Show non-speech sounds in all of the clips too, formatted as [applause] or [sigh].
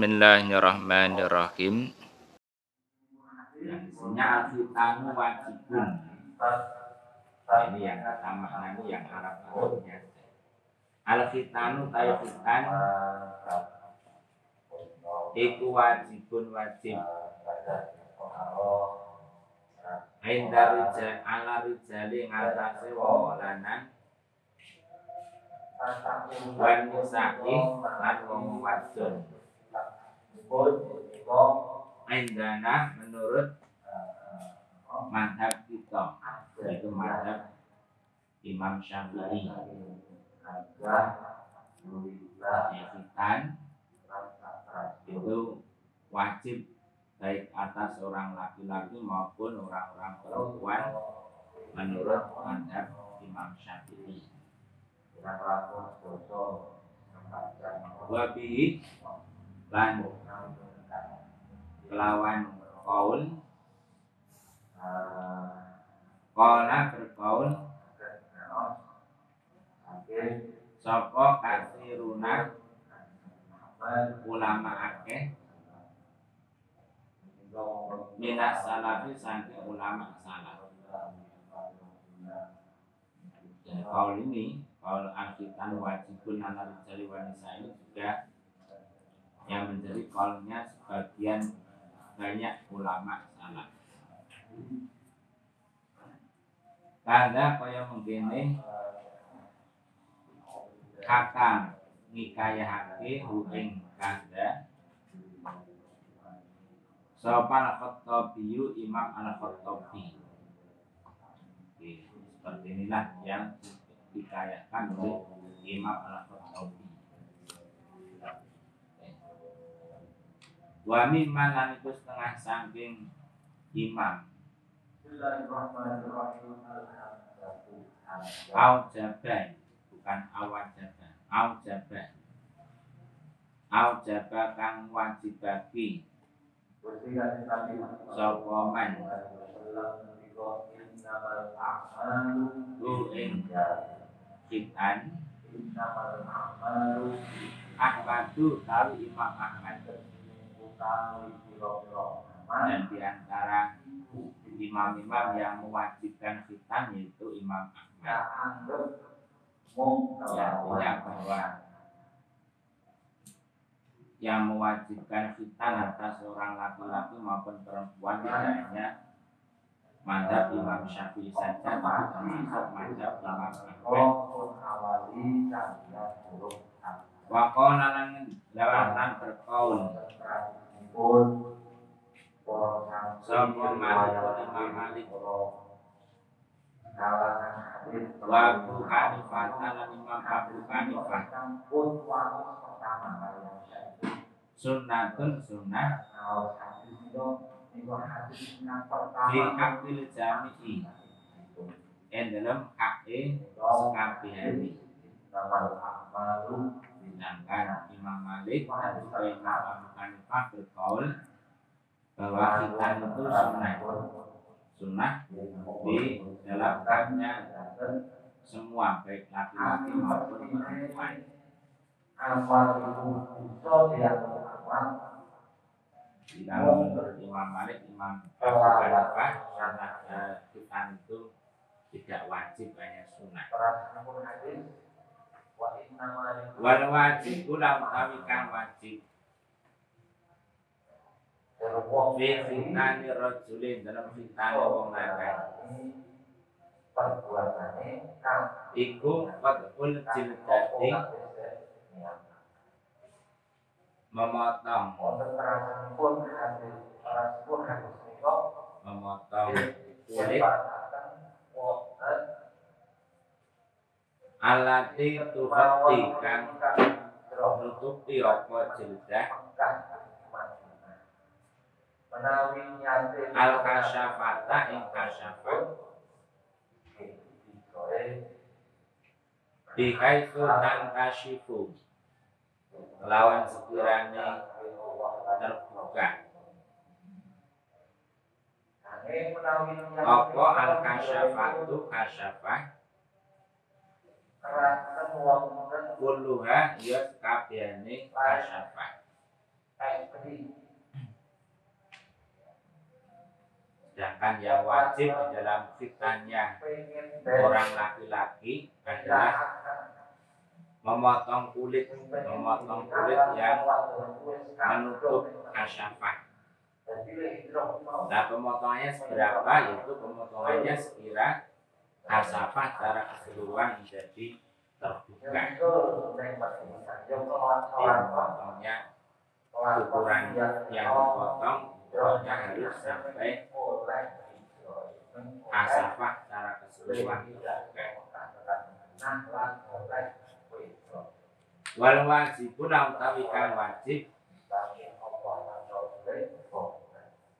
Bismillahirrahmanirrahim. Isinya alfitanu wajibun. Ini yang pertama maknanya yang Arab Arabnya. Alfitanu tayo fitan iku wajibun wajib. Ainda rijal ala rijali ngatasi wong lanang wan nisa'i lan wong wadon. Aindana menurut madhab kita. Yaitu madhab Imam Syafi'i. Evitan itu wajib baik atas orang laki-laki maupun orang-orang perempuan menurut madhab Imam Syafi'i. Wabihi lan kelawan kaul Kola berkaul Sopo kasiruna ulama akeh. Minas salafi saking ulama salaf. Kaul ini, kaul akitan wajibun ala rijali wanisa ini juga yang menjadi kaulnya sebagian banyak ulama salaf. Kada kaya mengkene hakam ngikayahake hu ing kada Sapa al-Khattabi Imam al-Khattabi. Seperti inilah yang dikayakan oleh Imam al-Khattabi Wa mimman itu setengah saking imam. Au jaban bukan awajaban Au jaban Au jaba kang wajibaki Sapa man? Lu ing Kitan. Ahmadu tahu Imam Ahmad dan di antara imam-imam yang mewajibkan khitan yaitu Imam Ahmad. Ya, artinya bahwa yang mewajibkan khitan atas seorang laki-laki maupun perempuan tidak hanya madhab Imam Syafi'i saja, tapi termasuk madhab Imam Ahmad. Wakona lan lawatan Malik Imam Malik Wa Abu Hanifah lan Imam Abu Hanifah. Sunnatun sunnah. Di akil jami'i. En dalam Sedangkan Imam Malik dan juga Imam Abu Hanifah berkaul bahwa khitan itu sunnah. Sunnah di dalam haknya semua baik laki-laki maupun perempuan. Di dalam menurut Imam Malik Imam Abu Hanifah sunnah eh, itu tidak wajib hanya sunnah. Wajib ulam utawi kang wajib fi fitnani rajulin dalam fitnani wong lanang iku qadul jildati memotong. Memotong kulit. Alati tuhati kang nutupi apa jildah al kasyafata ing kasyafat. bihaitu tangkashifu lawan sekirane terbuka. Apa al kasyafatu? kasyafah. Kulluha ya kabehane kasyafah sedangkan yang wajib di dalam fitannya orang laki-laki adalah memotong kulit memotong kulit yang menutup kasyafah nah pemotongannya seberapa? Yaitu pemotongannya sekira kasyafah secara keseluruhan menjadi terbuka. Jadi memotongnya ukuran yang dipotong pokoknya harus sampai kasafah secara keseluruhan wal wajibun utawi kang wajib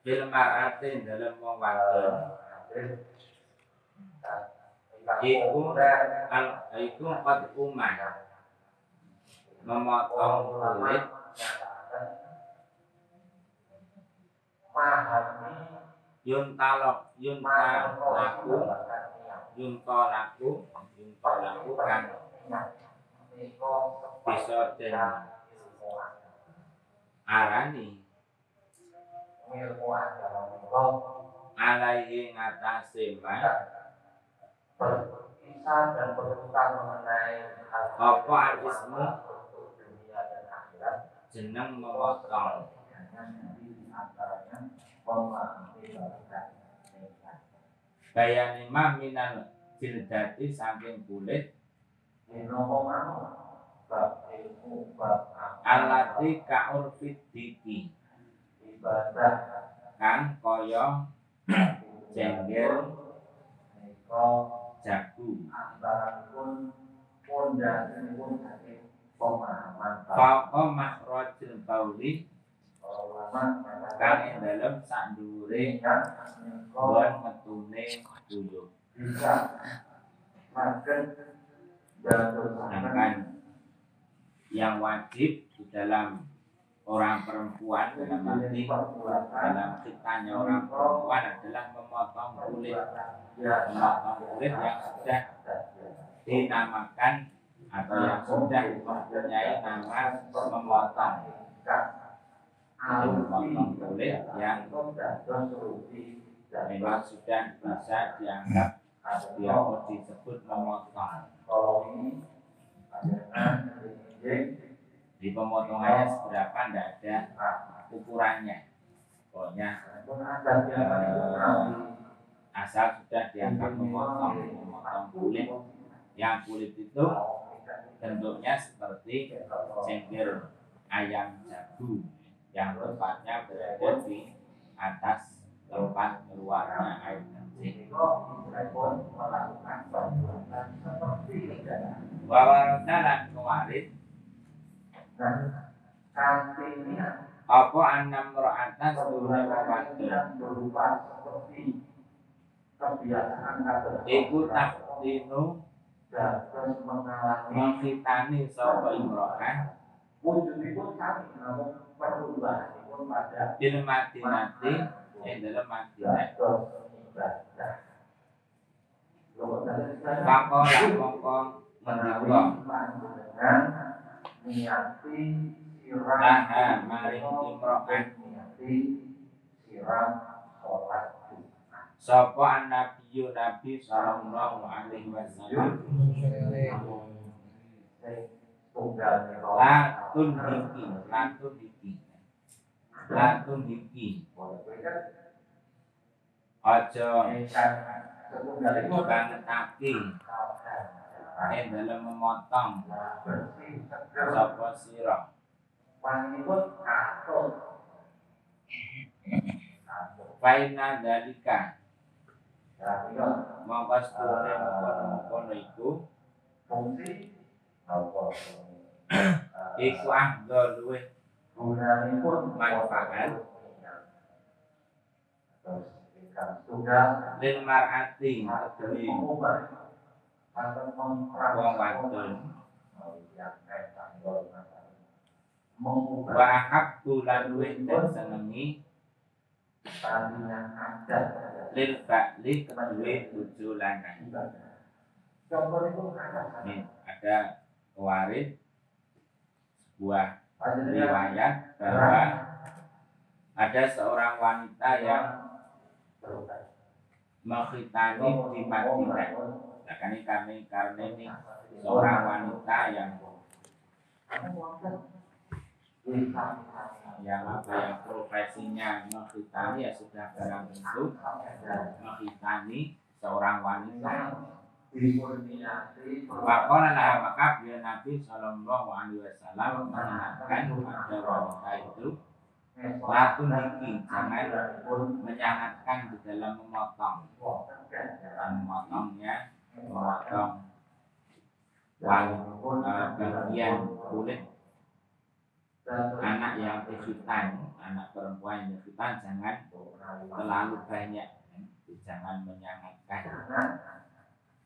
fil mar'atin dalam wong wadon iku al iku qad memotong kulit yuntalok yuntalaku yuntalaku yuntalaku kan bisa den arani alaihi ngatasi man berkisah dan berhutang mengenai hal apa anismu dunia dan akhirat jeneng memotong bayani mah minal jildati saking kulit. Alati kaurfit diki ibadah. Kang kaya jengger. Jagu. Antara pun pondasi pun dari pemahaman Fauqa makrojil bauli ulama kang ing dalem metune bisa. Dan sedangkan yang wajib di dalam orang perempuan dalam arti dalam kitanya orang perempuan adalah memotong kulit. memotong kulit yang sudah dinamakan atau yang sudah mempunyai nama memotong Kulit yang memang sudah bisa dianggap dia disebut memotong kalau ini adalah di pemotongannya seberapa tidak ada ukurannya? Pokoknya yang asal sudah dianggap memotong memotong kulit. Yang kulit itu bentuknya seperti cengkir ayam jagu yang tempatnya berada di atas tempat keluarnya air kencing bahwa dalam kemarin apa anam ro'atan seluruhnya wadon iku tahdinu mengkitani sapa imro'ah bil madinati yang dalam madinah Pakola mongko Laha maring Sapa an-nabiyyu Nabi sallallahu alaihi wasallam Latun hiki Latun hiki Latun hiki Aja bangetake Ing dalam memotong. Sapa sira Faina dalika. Mongko setune mengkono-mengkono iku [coughs] Iku ahdo luwih manfaat lil mar'ati mengkeras wong wadon. Wa habbu lan luwih den senengi. Lil ba'li kedue bojo lanang. Ada pewaris sebuah riwayat bahwa ada seorang wanita yang menghitani di Madinah. Nah, kan ini kami karena ini seorang wanita yang yang apa yang profesinya menghitani ya sudah barang tentu menghitani seorang wanita. Wakola maka beliau Nabi Shallallahu Alaihi Wasallam mengingatkan pada wanita itu Latu niki jangan menyangatkan di dalam memotong dalam memotongnya memotong bagian kulit anak yang kesulitan anak perempuan yang kesulitan jangan terlalu banyak jangan menyangatkan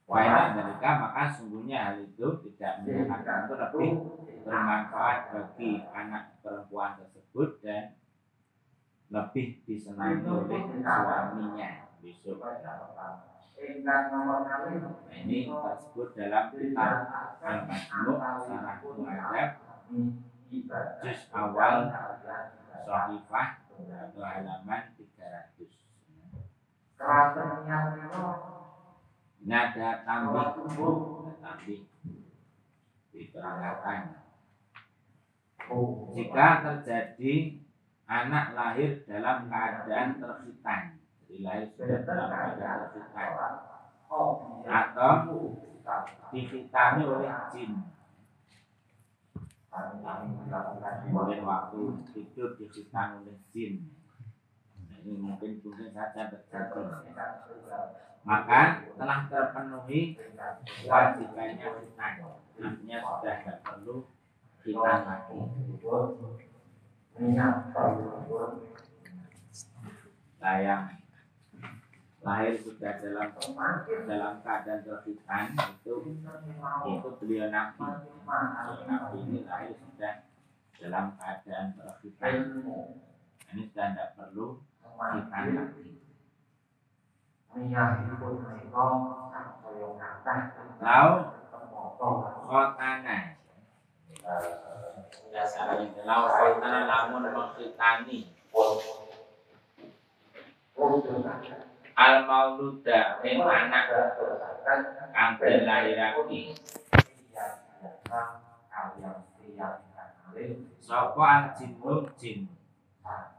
Wailah mereka maka sungguhnya hal itu tidak menyenangkan itu lebih bermanfaat bagi anak perempuan tersebut dan lebih disenangi oleh suaminya besok. Nah, ini tersebut dalam kitab Al-Majmu' Sarah Mu'adab juz awal Sahifah atau halaman 300. Ini ada tambih, ada tambih diterangkan. Jika terjadi anak lahir dalam keadaan terhitan, jadi lahir sudah dalam keadaan terhitan, atau dihitani oleh jin, mungkin waktu tidur dihitan oleh jin. Ini mungkin mungkin saja terjadi. Maka telah terpenuhi kewajibannya hitan. Artinya sudah tidak perlu hitan lagi. Nah, yang lahir sudah dalam dalam keadaan terhitan itu itu beliau nabi. Nabi ini lahir sudah dalam keadaan terhitan. Ini sudah tidak perlu hitan lagi. Lau? Khotana Biasanya lau khotana lamun menghitani Al mauluda anak kang dilairake sapa al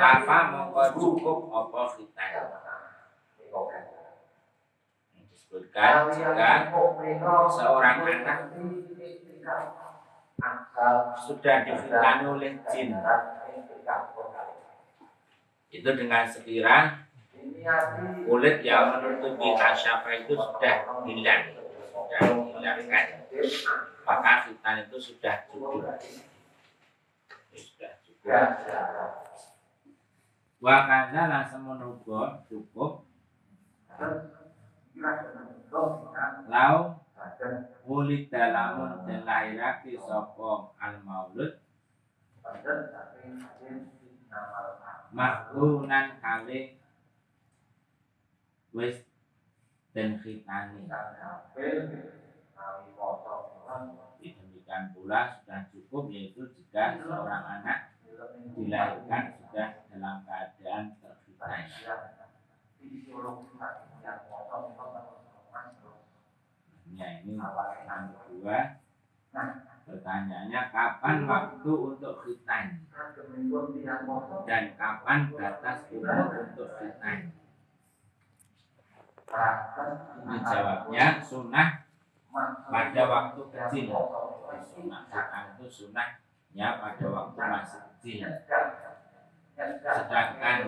Kafa mongko cukup apa khitan disebutkan jika seorang anak sudah difitani oleh jin. Itu dengan sekira kulit yang menutupi kasyafa itu sudah hilang sudah dihilangkan maka khitan itu sudah cukup. Sudah cukup. Wakanda langsung menunggu cukup. Lau Ulit dalamun dan lahiraki sopo al maulud Makrunan kali Wis dan khitani Demikian pula sudah cukup yaitu jika seorang anak dilahirkan sudah dalam keadaan terhitan Ya ini yang kedua. Pertanyaannya kapan waktu untuk khitan dan kapan batas umur untuk khitan? Ini jawabnya sunnah pada waktu kecil. Sunnah khitan itu sunnahnya pada waktu masih kecil. Sedangkan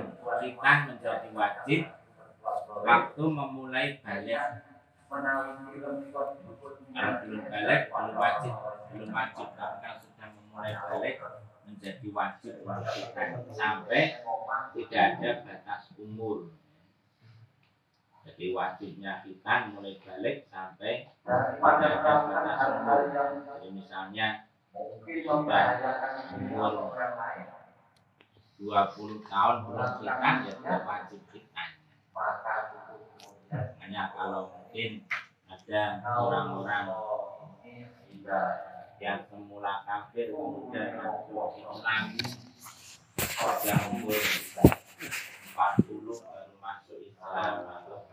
khitan menjadi wajib waktu memulai balik. Belum balik belum wajib, belum wajib. Kalau sudah memulai balik menjadi wajib khitan sampai tidak ada batas umur. Jadi wajibnya khitan mulai balik sampai tidak ada batas umur. Jadi misalnya sudah umur 20 tahun belum khitan ya tidak wajib khitan. Hanya kalau mungkin ada orang-orang yang semula kafir kemudian masuk Islam yang umur 40 baru masuk Islam atau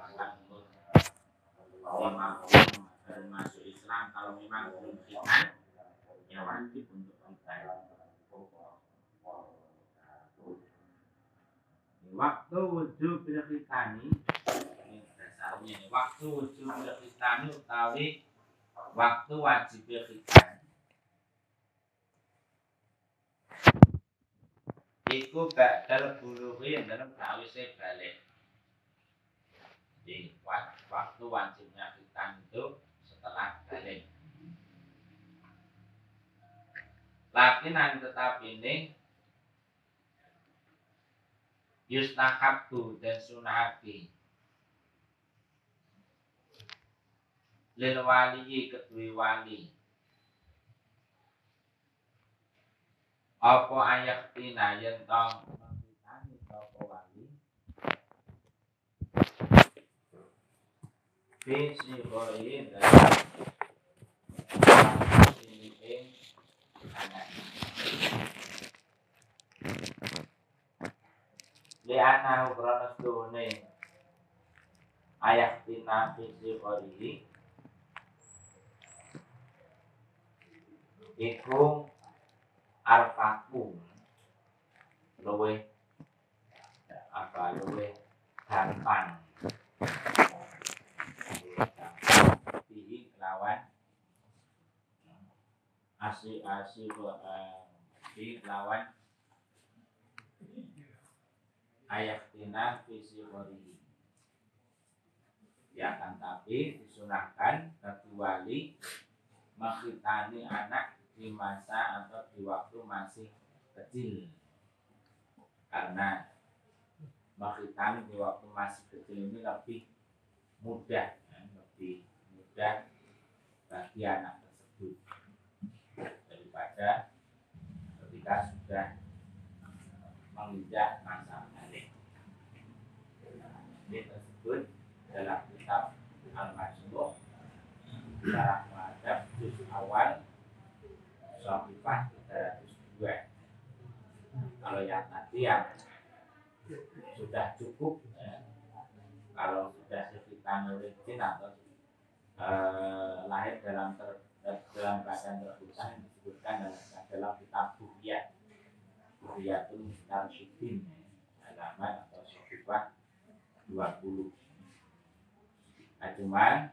50 baru masuk Islam kalau memang belum khitan ya wajib untuk khitan waktu wujud bil khitani dasarnya ini. Waktu wujud bil khitani utawi waktu wajib bil khitan iku ba'dal bulughi dalam sawise balik jadi waktu wajibnya khitan itu setelah balik. Lakinan tetap ini yustahabbu dan sunahabi lil wali kedua wali. Apa ayat tina yen tong mengkitani apa wali Sini ing anak liana ukronos tuhune ayat tina bisi koi Iku arfaku luwe. Apa luwe? Gampang Bihi lawan asi asi di lawan tina visi kori ya kan tapi disunahkan kecuali menghitani anak di masa atau di waktu masih kecil. Karena menghitam di waktu masih kecil ini lebih mudah ya, lebih mudah bagi anak daripada ketika sudah menginjak masa balik. Ini tersebut dalam kitab Al-Masnuh Syarah Muadab Juz awal Sofifah 302 kalau yang tadi yang sudah cukup ya, kalau sudah sekitar origin atau eh, lahir dalam ter, dalam keadaan terbuka disebutkan dalam, kitab Buhiyat. Buhiyatun Tarsyidin ya, halaman atau Sofifah 20 nah cuman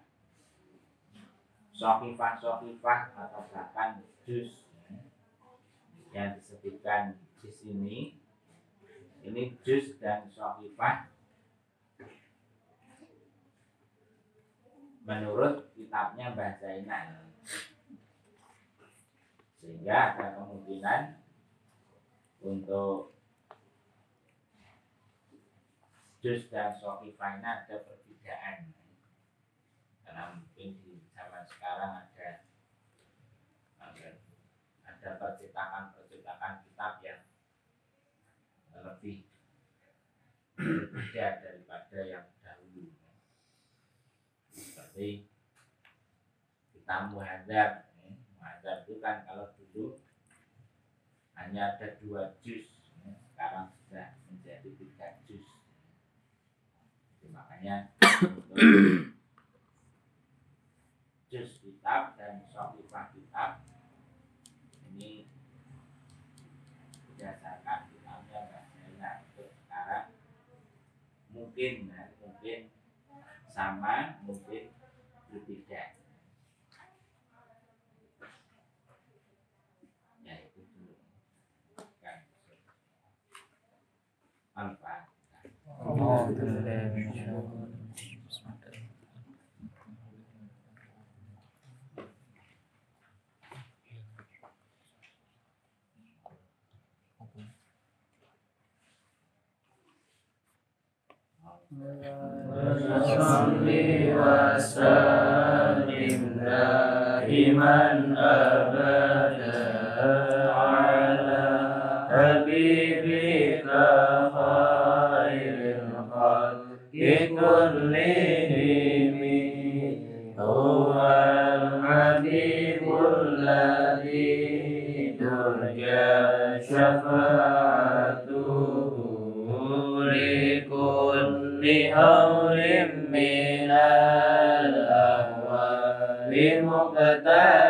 Sofifah-sofifah atau bahkan jus yang disebutkan di sini ini jus dan sofifah menurut kitabnya Mbah Zainal sehingga ada kemungkinan untuk jus dan sofifah ini ada perbedaan karena mungkin di zaman sekarang ada ada, ada percetakan-percetakan kitab yang lebih berbeda daripada yang dahulu seperti kita muhadzab ya. muhadzab itu kan kalau itu hanya ada dua juz ya. sekarang sudah menjadi tiga juz Jadi, makanya [coughs] juz kitab dan sholifah kitab ini berdasarkan kitabnya Mbak untuk sekarang mungkin ya, mungkin sama mungkin berbeda. Al-Fatihah وصل وسلم دائما أبدا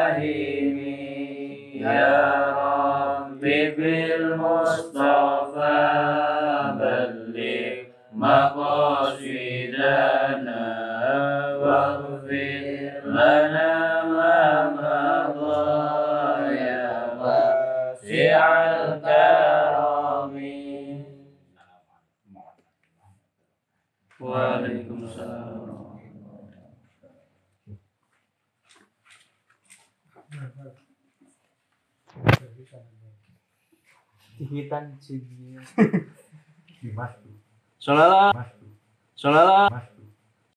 مقتحم يا رب بالمصطفى Dihitan jinnya. Salala. Salala.